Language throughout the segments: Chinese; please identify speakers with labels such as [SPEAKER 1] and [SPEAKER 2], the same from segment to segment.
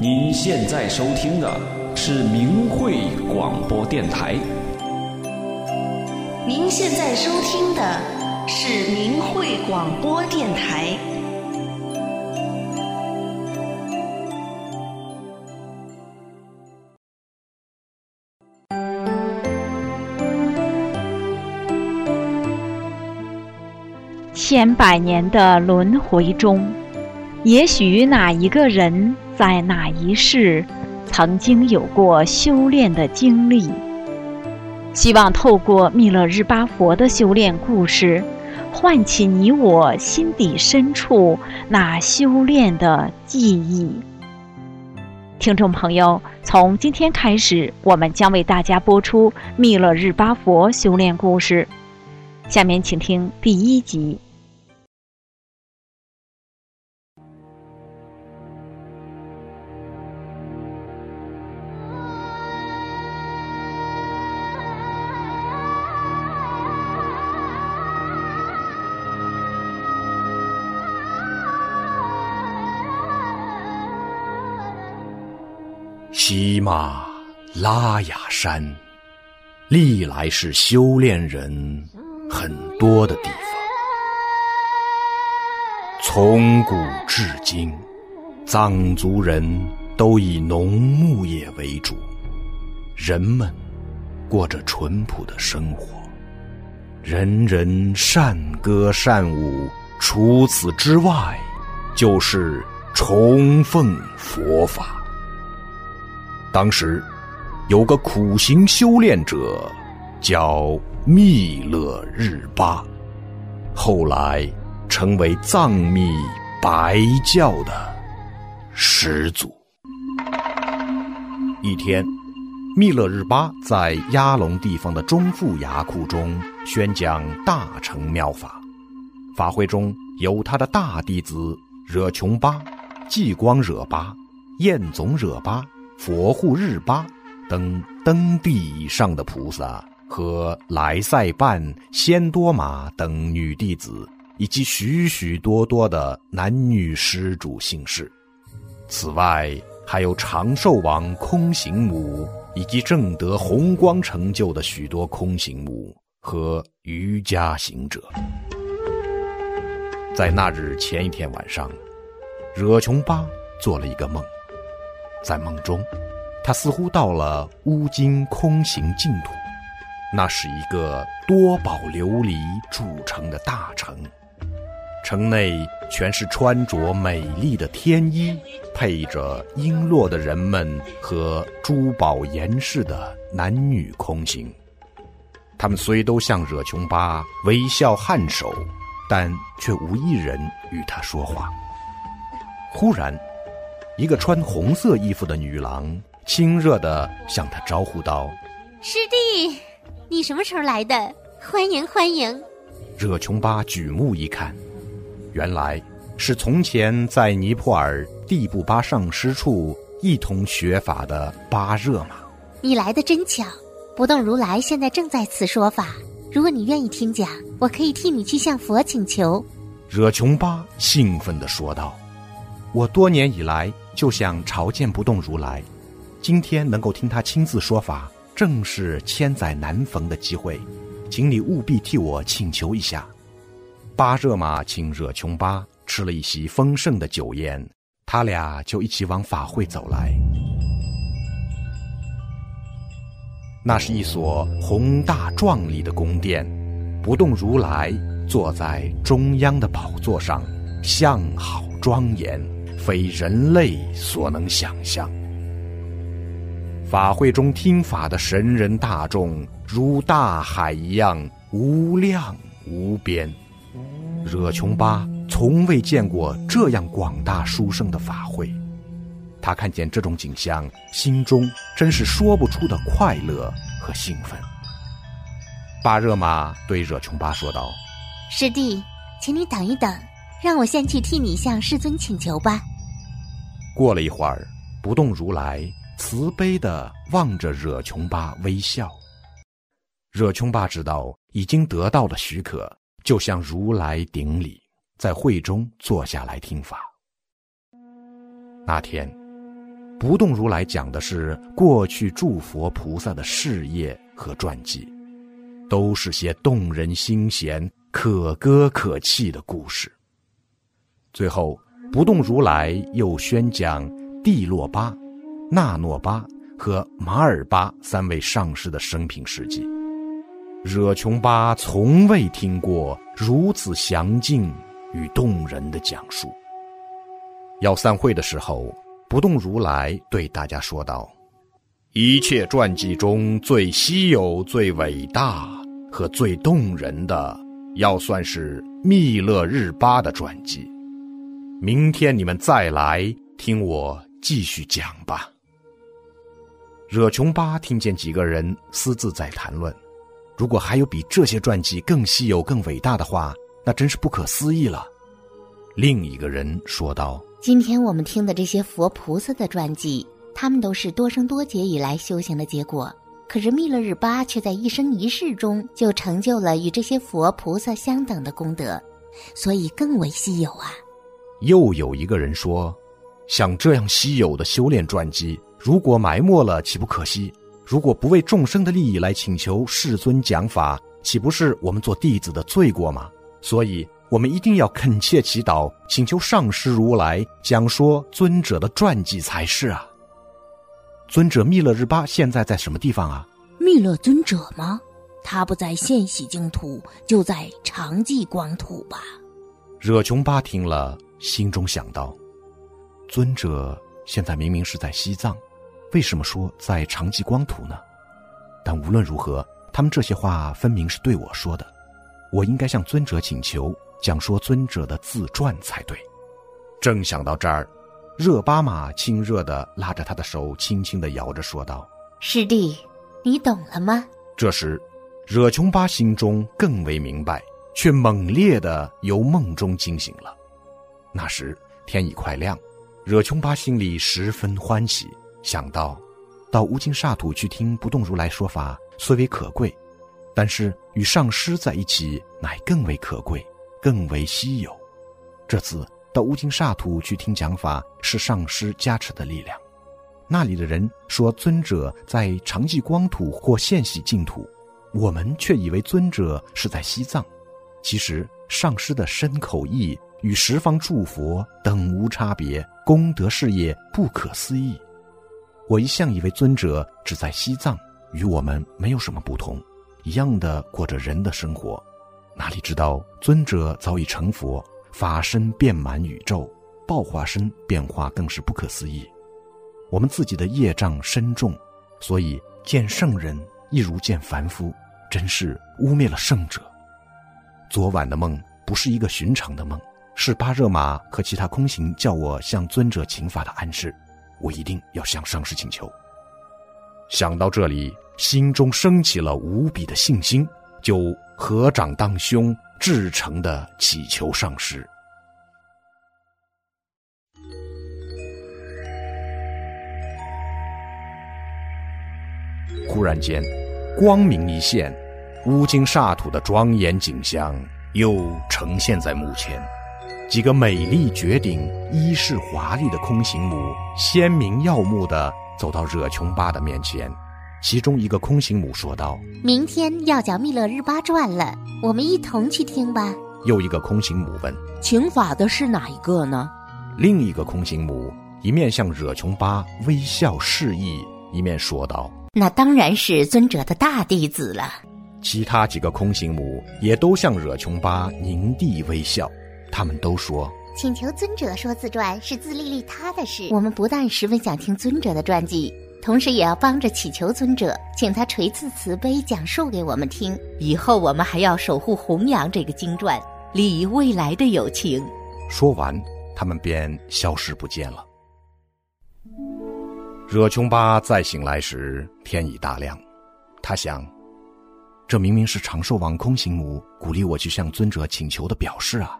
[SPEAKER 1] 您现在收听的是明慧广播电台。
[SPEAKER 2] 您现在收听的是明慧广播电台。
[SPEAKER 3] 千百年的轮回中，也许哪一个人在哪一世，曾经有过修炼的经历。希望透过密勒日巴佛的修炼故事，唤起你我心底深处那修炼的记忆。听众朋友，从今天开始，我们将为大家播出密勒日巴佛修炼故事。下面请听第一集。
[SPEAKER 4] 喜马拉雅山，历来是修炼人很多的地方。从古至今，藏族人都以农牧业为主，人们过着淳朴的生活，人人善歌善舞。除此之外，就是崇奉佛法。当时，有个苦行修炼者，叫密勒日巴，后来成为藏密白教的始祖。一天，密勒日巴在压龙地方的中富崖库中宣讲大乘妙法，法会中有他的大弟子惹琼巴、济光惹巴、彦总惹巴。佛护日巴等登地以上的菩萨和来塞半、仙多玛等女弟子，以及许许多多的男女施主姓氏。此外，还有长寿王空行母，以及正得红光成就的许多空行母和瑜伽行者。在那日前一天晚上，惹琼巴做了一个梦。在梦中，他似乎到了乌金空行净土，那是一个多宝琉璃铸成的大城，城内全是穿着美丽的天衣、配着璎珞的人们和珠宝严饰的男女空行。他们虽都向惹琼巴微笑颔首，但却无一人与他说话。忽然。一个穿红色衣服的女郎亲热地向他招呼道：“
[SPEAKER 5] 师弟，你什么时候来的？欢迎欢迎！”
[SPEAKER 4] 惹琼巴举目一看，原来是从前在尼泊尔地布巴上师处一同学法的巴热玛。
[SPEAKER 5] 你来的真巧，不动如来现在正在此说法。如果你愿意听讲，我可以替你去向佛请求。”
[SPEAKER 4] 惹琼巴兴奋地说道：“我多年以来。”就想朝见不动如来，今天能够听他亲自说法，正是千载难逢的机会，请你务必替我请求一下。巴热玛请惹琼巴吃了一席丰盛的酒宴，他俩就一起往法会走来。那是一所宏大壮丽的宫殿，不动如来坐在中央的宝座上，相好庄严。非人类所能想象。法会中听法的神人大众如大海一样无量无边，惹琼巴从未见过这样广大殊胜的法会。他看见这种景象，心中真是说不出的快乐和兴奋。巴热玛对惹琼巴说道：“
[SPEAKER 5] 师弟，请你等一等，让我先去替你向师尊请求吧。”
[SPEAKER 4] 过了一会儿，不动如来慈悲地望着惹琼巴微笑。惹琼巴知道已经得到了许可，就向如来顶礼，在会中坐下来听法。那天，不动如来讲的是过去诸佛菩萨的事业和传记，都是些动人心弦、可歌可泣的故事。最后，不动如来又宣讲帝洛巴、那诺巴和马尔巴三位上师的生平事迹。惹琼巴从未听过如此详尽与动人的讲述。要散会的时候。不动如来对大家说道：“一切传记中最稀有、最伟大和最动人的，要算是密勒日巴的传记。明天你们再来听我继续讲吧。”惹琼巴听见几个人私自在谈论：“如果还有比这些传记更稀有、更伟大的话，那真是不可思议了。”另一个人说道。
[SPEAKER 5] 今天我们听的这些佛菩萨的传记，他们都是多生多劫以来修行的结果。可是密勒日巴却在一生一世中就成就了与这些佛菩萨相等的功德，所以更为稀有啊！
[SPEAKER 4] 又有一个人说：“像这样稀有的修炼传记，如果埋没了，岂不可惜？如果不为众生的利益来请求世尊讲法，岂不是我们做弟子的罪过吗？”所以。我们一定要恳切祈祷，请求上师如来讲说尊者的传记才是啊。尊者密勒日巴现在在什么地方啊？
[SPEAKER 6] 密勒尊者吗？他不在现喜净土，就在长寂光土吧。
[SPEAKER 4] 惹琼巴听了，心中想到：尊者现在明明是在西藏，为什么说在长寂光土呢？但无论如何，他们这些话分明是对我说的，我应该向尊者请求。讲说尊者的自传才对。正想到这儿，热巴玛亲热的拉着他的手，轻轻的摇着说道：“
[SPEAKER 5] 师弟，你懂了吗？”
[SPEAKER 4] 这时，惹琼巴心中更为明白，却猛烈的由梦中惊醒了。那时天已快亮，惹琼巴心里十分欢喜，想到到乌金沙土去听不动如来说法虽为可贵，但是与上师在一起乃更为可贵。更为稀有。这次到乌金沙土去听讲法，是上师加持的力量。那里的人说尊者在长寂光土或现喜净土，我们却以为尊者是在西藏。其实上师的身口意与十方诸佛等无差别，功德事业不可思议。我一向以为尊者只在西藏，与我们没有什么不同，一样的过着人的生活。哪里知道尊者早已成佛，法身遍满宇宙，报化身变化更是不可思议。我们自己的业障深重，所以见圣人亦如见凡夫，真是污蔑了圣者。昨晚的梦不是一个寻常的梦，是巴热玛和其他空行叫我向尊者请法的暗示。我一定要向上师请求。想到这里，心中升起了无比的信心。就合掌当胸，至诚的祈求上师。忽然间，光明一现，乌金沙土的庄严景象又呈现在目前。几个美丽绝顶、衣饰华丽的空行母，鲜明耀目的走到惹琼巴的面前。其中一个空行母说道：“
[SPEAKER 5] 明天要讲《密勒日巴传》了，我们一同去听吧。”
[SPEAKER 4] 又一个空行母问：“
[SPEAKER 6] 请法的是哪一个呢？”
[SPEAKER 4] 另一个空行母一面向惹琼巴微笑示意，一面说道：“
[SPEAKER 5] 那当然是尊者的大弟子了。”
[SPEAKER 4] 其他几个空行母也都向惹琼巴凝地微笑，他们都说：“
[SPEAKER 5] 请求尊者说自传是自利利他的事，我们不但十分想听尊者的传记。”同时也要帮着祈求尊者，请他垂赐慈悲，讲述给我们听。以后我们还要守护弘扬这个经传，利益未来的友情。
[SPEAKER 4] 说完，他们便消失不见了。惹琼巴再醒来时，天已大亮。他想，这明明是长寿王空行母鼓励我去向尊者请求的表示啊。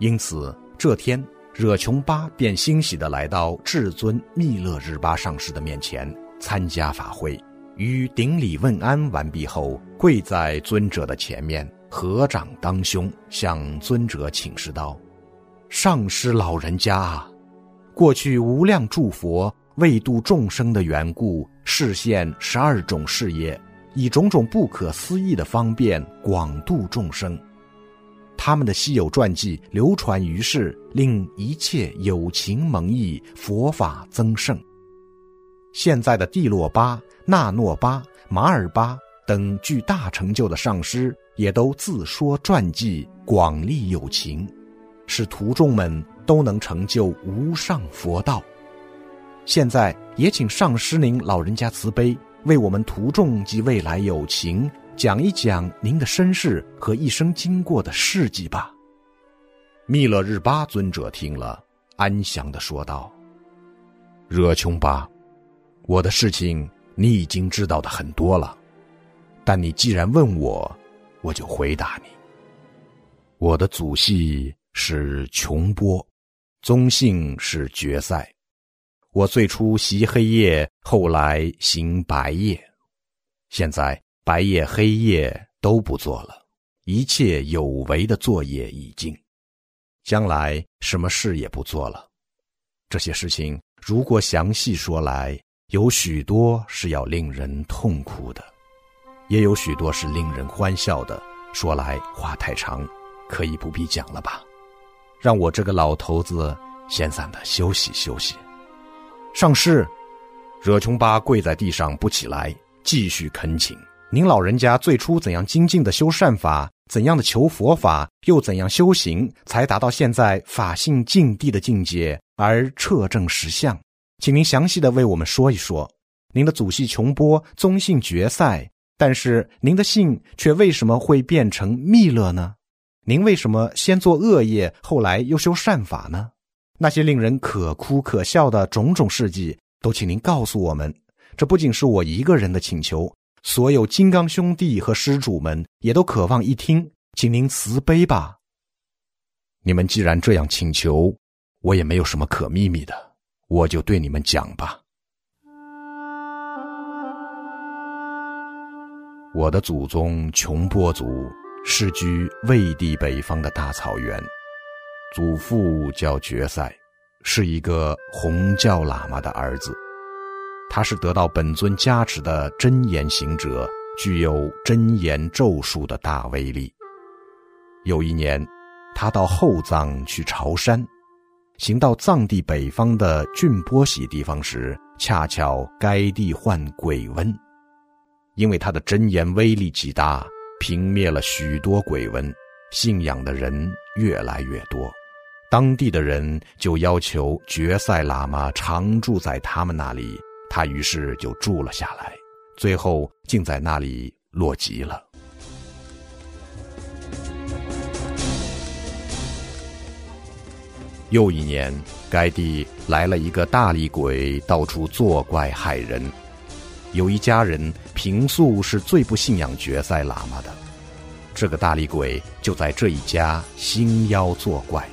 [SPEAKER 4] 因此，这天。惹琼巴便欣喜地来到至尊密勒日巴上师的面前参加法会，与顶礼问安完毕后，跪在尊者的前面，合掌当胸，向尊者请示道：“上师老人家，过去无量诸佛为度众生的缘故，示现十二种事业，以种种不可思议的方便广度众生。他们的稀有传记流传于世，令一切有情蒙益，佛法增盛。现在的蒂洛巴、纳诺巴、马尔巴等具大成就的上师，也都自说传记，广利有情。使徒众们都能成就无上佛道。现在也请上师您老人家慈悲，为我们徒众及未来有情讲一讲您的身世和一生经过的事迹吧。密勒日巴尊者听了，安详的说道：“热琼巴，我的事情你已经知道的很多了，但你既然问我，我就回答你。我的祖系。”是琼波，宗姓是决赛。我最初习黑夜，后来行白夜，现在白夜黑夜都不做了，一切有为的作业已尽，将来什么事也不做了。这些事情如果详细说来，有许多是要令人痛苦的，也有许多是令人欢笑的。说来话太长，可以不必讲了吧。让我这个老头子闲散的休息休息。上师，惹琼巴跪在地上不起来，继续恳请您老人家最初怎样精进的修善法，怎样的求佛法，又怎样修行，才达到现在法性净地的境界而彻证实相？请您详细的为我们说一说。您的祖系琼波，宗姓决赛，但是您的姓却为什么会变成密勒呢？您为什么先做恶业，后来又修善法呢？那些令人可哭可笑的种种事迹，都请您告诉我们。这不仅是我一个人的请求，所有金刚兄弟和施主们也都渴望一听，请您慈悲吧。你们既然这样请求，我也没有什么可秘密的，我就对你们讲吧。我的祖宗琼波族。世居魏地北方的大草原，祖父叫觉赛，是一个红教喇嘛的儿子。他是得到本尊加持的真言行者，具有真言咒术的大威力。有一年，他到后藏去朝山，行到藏地北方的俊波喜地方时，恰巧该地患鬼瘟，因为他的真言威力极大。平灭了许多鬼瘟，信仰的人越来越多，当地的人就要求觉赛喇嘛常住在他们那里，他于是就住了下来，最后竟在那里落籍了。又一年，该地来了一个大力鬼，到处作怪害人。有一家人平素是最不信仰觉赛喇嘛的，这个大力鬼就在这一家兴妖作怪，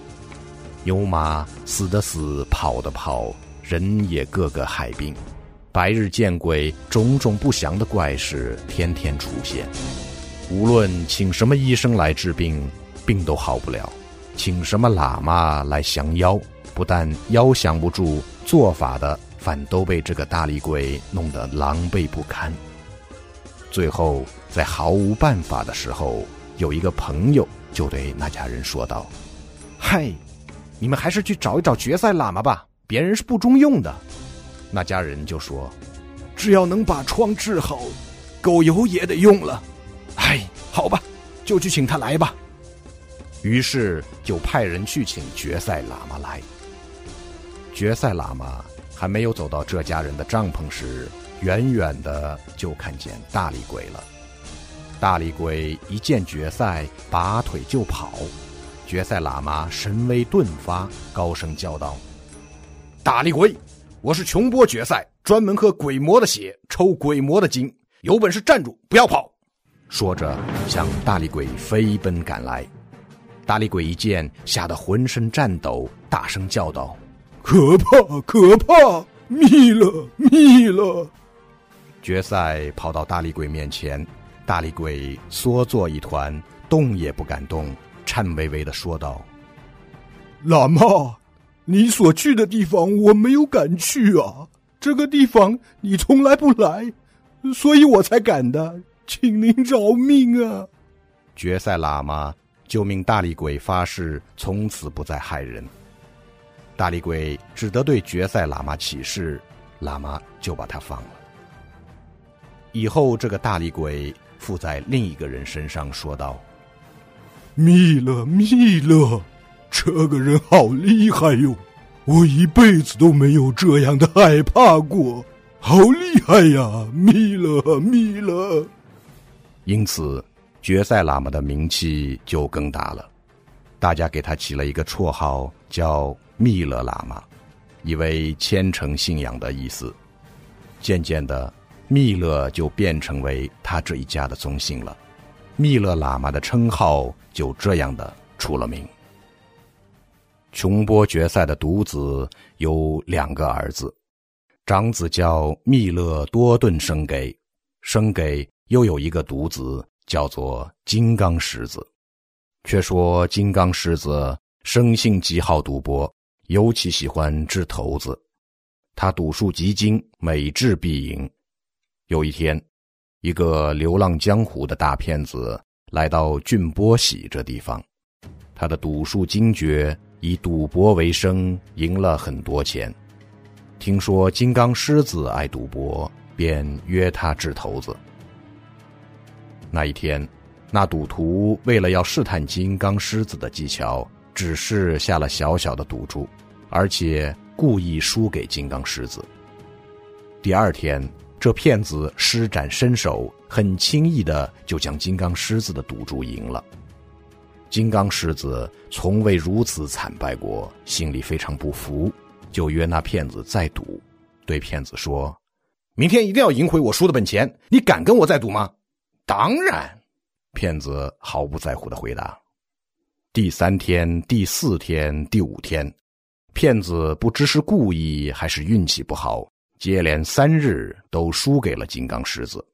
[SPEAKER 4] 牛马死的死，跑的跑，人也个个害病，白日见鬼，种种不祥的怪事天天出现。无论请什么医生来治病，病都好不了；请什么喇嘛来降妖，不但妖降不住，做法的。反都被这个大力鬼弄得狼狈不堪。最后，在毫无办法的时候，有一个朋友就对那家人说道：“嗨，你们还是去找一找决赛喇嘛吧，别人是不中用的。”那家人就说：“只要能把疮治好，狗油也得用了。”哎，好吧，就去请他来吧。于是就派人去请决赛喇嘛来。决赛喇嘛。还没有走到这家人的帐篷时，远远的就看见大力鬼了。大力鬼一见决赛，拔腿就跑。决赛喇嘛神威顿发，高声叫道：“大力鬼，我是穷波决赛，专门喝鬼魔的血，抽鬼魔的筋。有本事站住，不要跑！”说着，向大力鬼飞奔赶来。大力鬼一见，吓得浑身颤抖，大声叫道。可怕！可怕！密了！密了！决赛跑到大力鬼面前，大力鬼缩作一团，动也不敢动，颤巍巍的说道：“喇嘛，
[SPEAKER 7] 你所去的地方我没有敢去啊，这个地方你从来不来，所以我才敢的，请您饶命啊！
[SPEAKER 4] 决赛喇嘛就命大力鬼发誓，从此不再害人。大力鬼只得对决赛喇嘛起誓，喇嘛就把他放了。以后，这个大力鬼附在另一个人身上，说道：“
[SPEAKER 7] 密勒，密勒。”这个人好厉害哟！我一辈子都没有这样的害怕过，好厉害呀！密勒，密勒。
[SPEAKER 4] 因此，觉塞喇嘛的名气就更大了。大家给他起了一个绰号，叫密勒喇嘛，意为虔诚信仰的意思。渐渐的，密勒就变成为他这一家的宗姓了。密勒喇嘛的称号就这样的出了名。琼波决赛的独子有两个儿子，长子叫密勒多顿生给，生给又有一个独子叫做金刚狮子。却说金刚狮子生性极好赌博，尤其喜欢掷骰子。他赌术极精，每掷必赢。有一天，一个流浪江湖的大骗子来到俊波喜这地方，他的赌术精绝。以赌博为生，赢了很多钱。听说金刚狮子爱赌博，便约他掷骰子。那一天，那赌徒为了要试探金刚狮子的技巧，只是下了小小的赌注，而且故意输给金刚狮子。第二天，这骗子施展身手，很轻易的就将金刚狮子的赌注赢了。金刚狮子从未如此惨败过，心里非常不服，就约那骗子再赌，对骗子说：“明天一定要赢回我输的本钱，你敢跟我再赌吗？”“当然。”骗子毫不在乎的回答。第三天、第四天、第五天，骗子不知是故意还是运气不好，接连三日都输给了金刚狮子。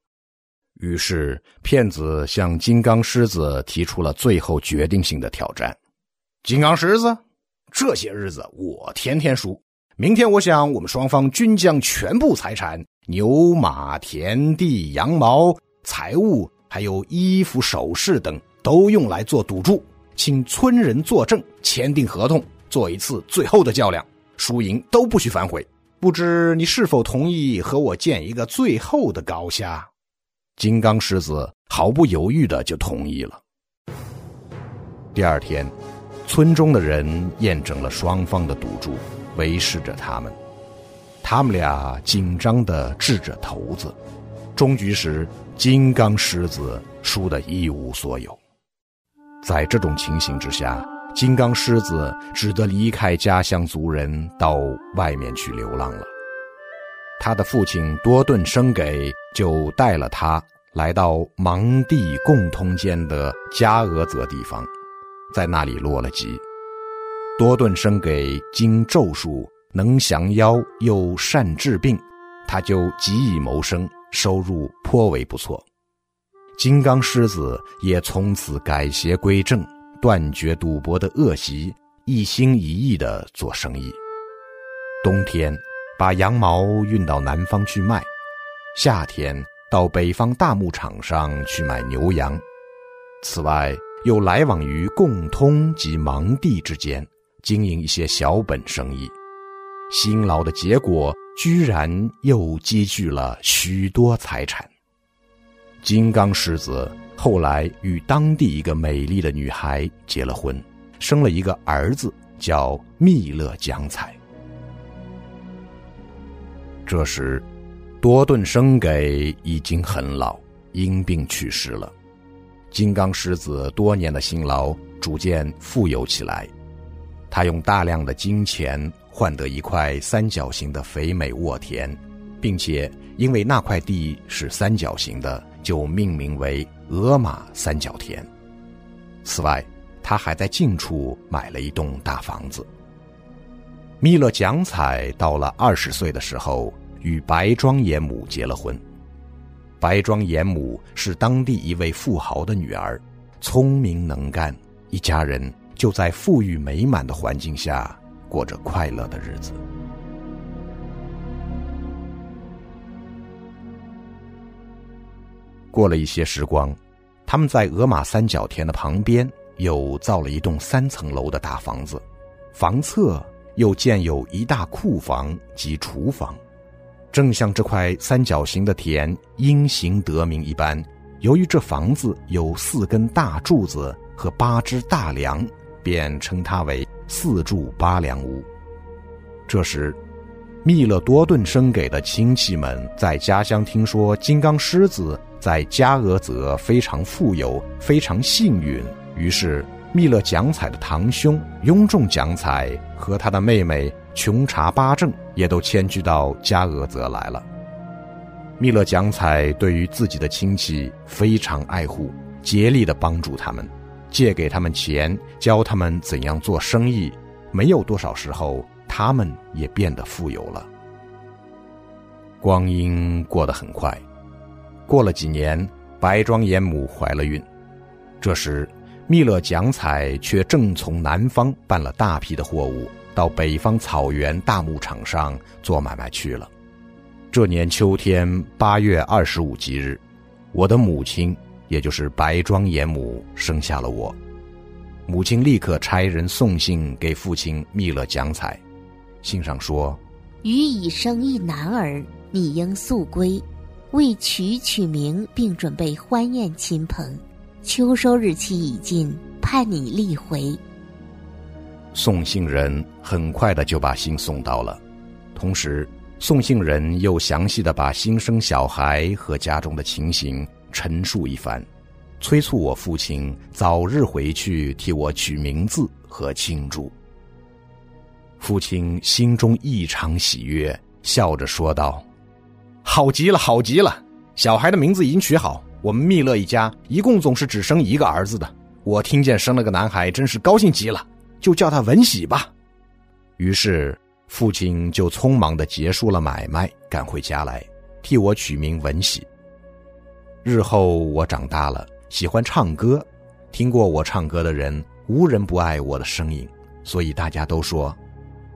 [SPEAKER 4] 于是，骗子向金刚狮子提出了最后决定性的挑战。金刚狮子，这些日子我天天输。明天，我想我们双方均将全部财产——牛马、田地、羊毛、财物，还有衣服、首饰等，都用来做赌注，请村人作证，签订合同，做一次最后的较量，输赢都不许反悔。不知你是否同意和我见一个最后的高下？金刚狮子毫不犹豫的就同意了。第二天，村中的人验证了双方的赌注，围视着他们。他们俩紧张的掷着骰子。终局时，金刚狮子输得一无所有。在这种情形之下，金刚狮子只得离开家乡族人，到外面去流浪了。他的父亲多顿生给。就带了他来到芒地共通间的加俄泽地方，在那里落了籍。多顿生给经咒术，能降妖又善治病，他就极以谋生，收入颇为不错。金刚狮子也从此改邪归正，断绝赌博的恶习，一心一意的做生意。冬天，把羊毛运到南方去卖。夏天到北方大牧场上去买牛羊，此外又来往于共通及芒地之间，经营一些小本生意。辛劳的结果，居然又积聚了许多财产。金刚狮子后来与当地一个美丽的女孩结了婚，生了一个儿子，叫密勒江彩。这时。多顿生给已经很老，因病去世了。金刚狮子多年的辛劳逐渐富有起来，他用大量的金钱换得一块三角形的肥美沃田，并且因为那块地是三角形的，就命名为额玛三角田。此外，他还在近处买了一栋大房子。弥勒蒋彩到了二十岁的时候。与白庄严母结了婚。白庄严母是当地一位富豪的女儿，聪明能干，一家人就在富裕美满的环境下过着快乐的日子。过了一些时光，他们在鹅马三角田的旁边又造了一栋三层楼的大房子，房侧又建有一大库房及厨房，正像这块三角形的田因形得名一般。由于这房子有四根大柱子和八只大梁，便称它为四柱八梁屋。这时，密勒多顿生给的亲戚们在家乡听说金刚狮子。在加俄泽非常富有，非常幸运。于是，密勒蒋彩的堂兄雍仲蒋彩和他的妹妹琼查巴正也都迁居到加俄泽来了。密勒蒋彩对于自己的亲戚非常爱护，竭力的帮助他们，借给他们钱，教他们怎样做生意。没有多少时候，他们也变得富有了。光阴过得很快。过了几年，白庄严母怀了孕，这时，密勒蒋彩却正从南方办了大批的货物到北方草原大牧场上做买卖去了。这年秋天八月二十五吉日，我的母亲，也就是白庄严母生下了我。母亲立刻差人送信给父亲密勒蒋彩，信上说：“
[SPEAKER 6] 予已生一男儿，你应速归。”为娶取名，并准备欢宴亲朋。秋收日期已近，盼你立回。
[SPEAKER 4] 送信人很快的就把信送到了，同时送信人又详细的把新生小孩和家中的情形陈述一番，催促我父亲早日回去替我取名字和庆祝。父亲心中异常喜悦，笑着说道。好极了，好极了！小孩的名字已经取好，我们密勒一家一共总是只生一个儿子的。我听见生了个男孩，真是高兴极了，就叫他文喜吧。于是父亲就匆忙的结束了买卖，赶回家来，替我取名文喜。日后我长大了，喜欢唱歌，听过我唱歌的人无人不爱我的声音，所以大家都说，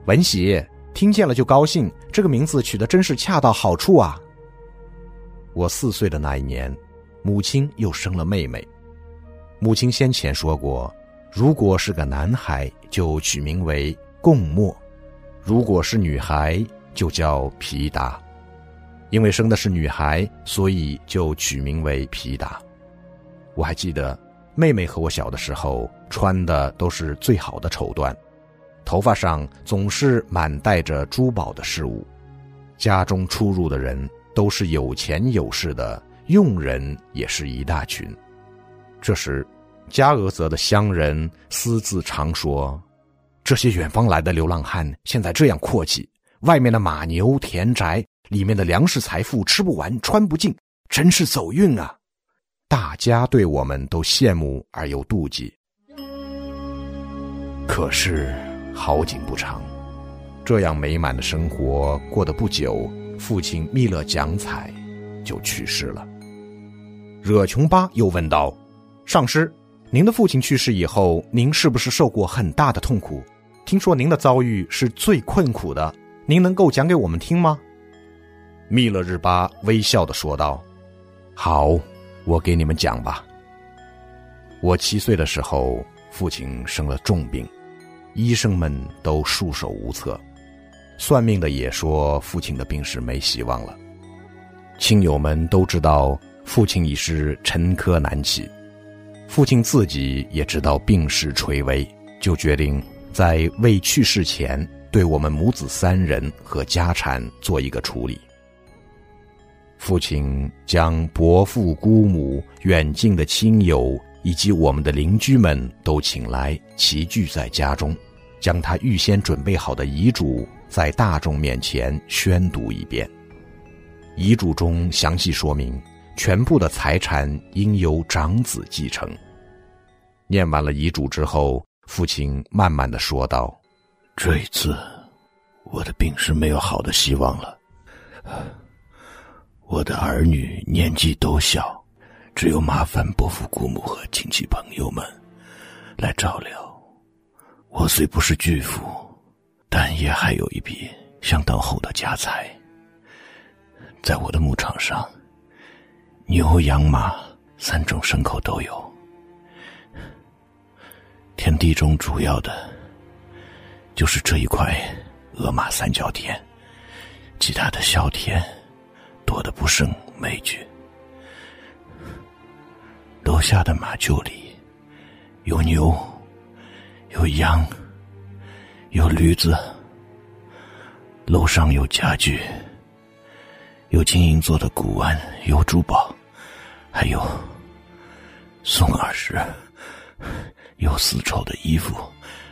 [SPEAKER 4] 文喜。听见了就高兴，这个名字取得真是恰到好处啊！我四岁的那一年，母亲又生了妹妹。母亲先前说过，如果是个男孩，就取名为贡墨；如果是女孩，就叫皮达。因为生的是女孩，所以就取名为皮达。我还记得，妹妹和我小的时候穿的都是最好的绸缎。头发上总是满带着珠宝的饰物，家中出入的人都是有钱有势的，佣人也是一大群。这时，加俄泽的乡人私自常说：“这些远方来的流浪汉现在这样阔气，外面的马牛田宅，里面的粮食财富吃不完穿不尽，真是走运啊！”大家对我们都羡慕而又妒忌。可是。好景不长，这样美满的生活过得不久，父亲密勒蒋彩就去世了。惹琼巴又问道：“上师，您的父亲去世以后，您是不是受过很大的痛苦？听说您的遭遇是最困苦的，您能够讲给我们听吗？”密勒日巴微笑的说道：“好，我给你们讲吧。我七岁的时候，父亲生了重病。”医生们都束手无策，算命的也说父亲的病是没希望了。亲友们都知道父亲已是沉疴难起，父亲自己也知道病势垂危，就决定在未去世前对我们母子三人和家产做一个处理。父亲将伯父、姑母、远近的亲友以及我们的邻居们都请来，齐聚在家中。将他预先准备好的遗嘱在大众面前宣读一遍。遗嘱中详细说明，全部的财产应由长子继承。念完了遗嘱之后，父亲慢慢的说道：“
[SPEAKER 7] 这一次，我的病是没有好的希望了。我的儿女年纪都小，只有麻烦伯父、姑母和亲戚朋友们来照料。”我虽不是巨富，
[SPEAKER 4] 但也还有一笔相当厚的家财。在我的牧场上，牛、羊、马三种牲口都有。田地中主要的，就是这一块鹅马三角田，其他的小田多的不胜枚举。楼下的马厩里有牛，有羊，有驴子。楼上有家具。有金银做的古玩，有珠宝，还有宋二石，有丝绸的衣服，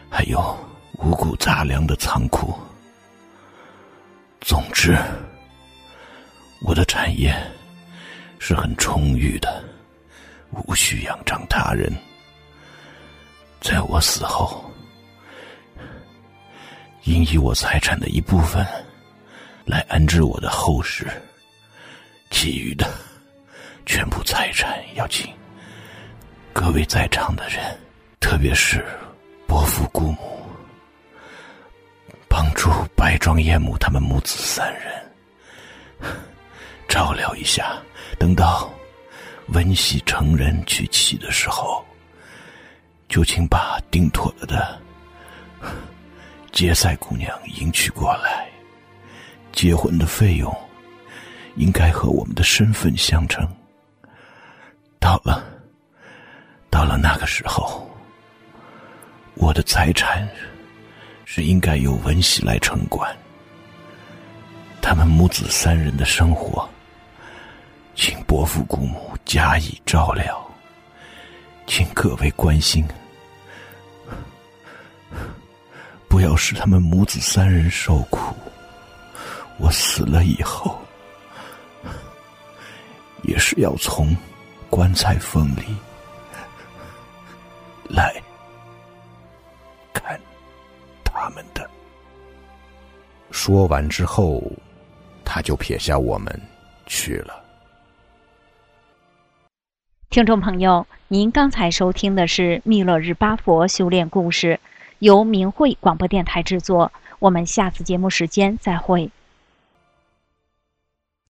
[SPEAKER 4] 还有五谷杂粮的仓库。总之，我的产业是很充裕的，无需仰仗他人。在我死后，应以我财产的一部分。来安置我的后事，其余的全部财产要请各位在场的人，特别是伯父姑母，帮助白庄叶母他们母子三人照料一下。等到温喜成人娶妻的时候，就请把定妥了的杰赛姑娘迎娶过来。结婚的费用应该和我们的身份相称。到了，到了那个时候，我的财产是应该由文喜来承管。他们母子三人的生活，请伯父姑母加以照料，请各位关心，不要使他们母子三人受苦。我死了以后，也是要从棺材缝里来看他们的。
[SPEAKER 8] 说完之后，他就撇下我们去了。
[SPEAKER 3] 听众朋友，您刚才收听的是密勒日巴佛修炼故事，由明慧广播电台制作。我们下次节目时间再会。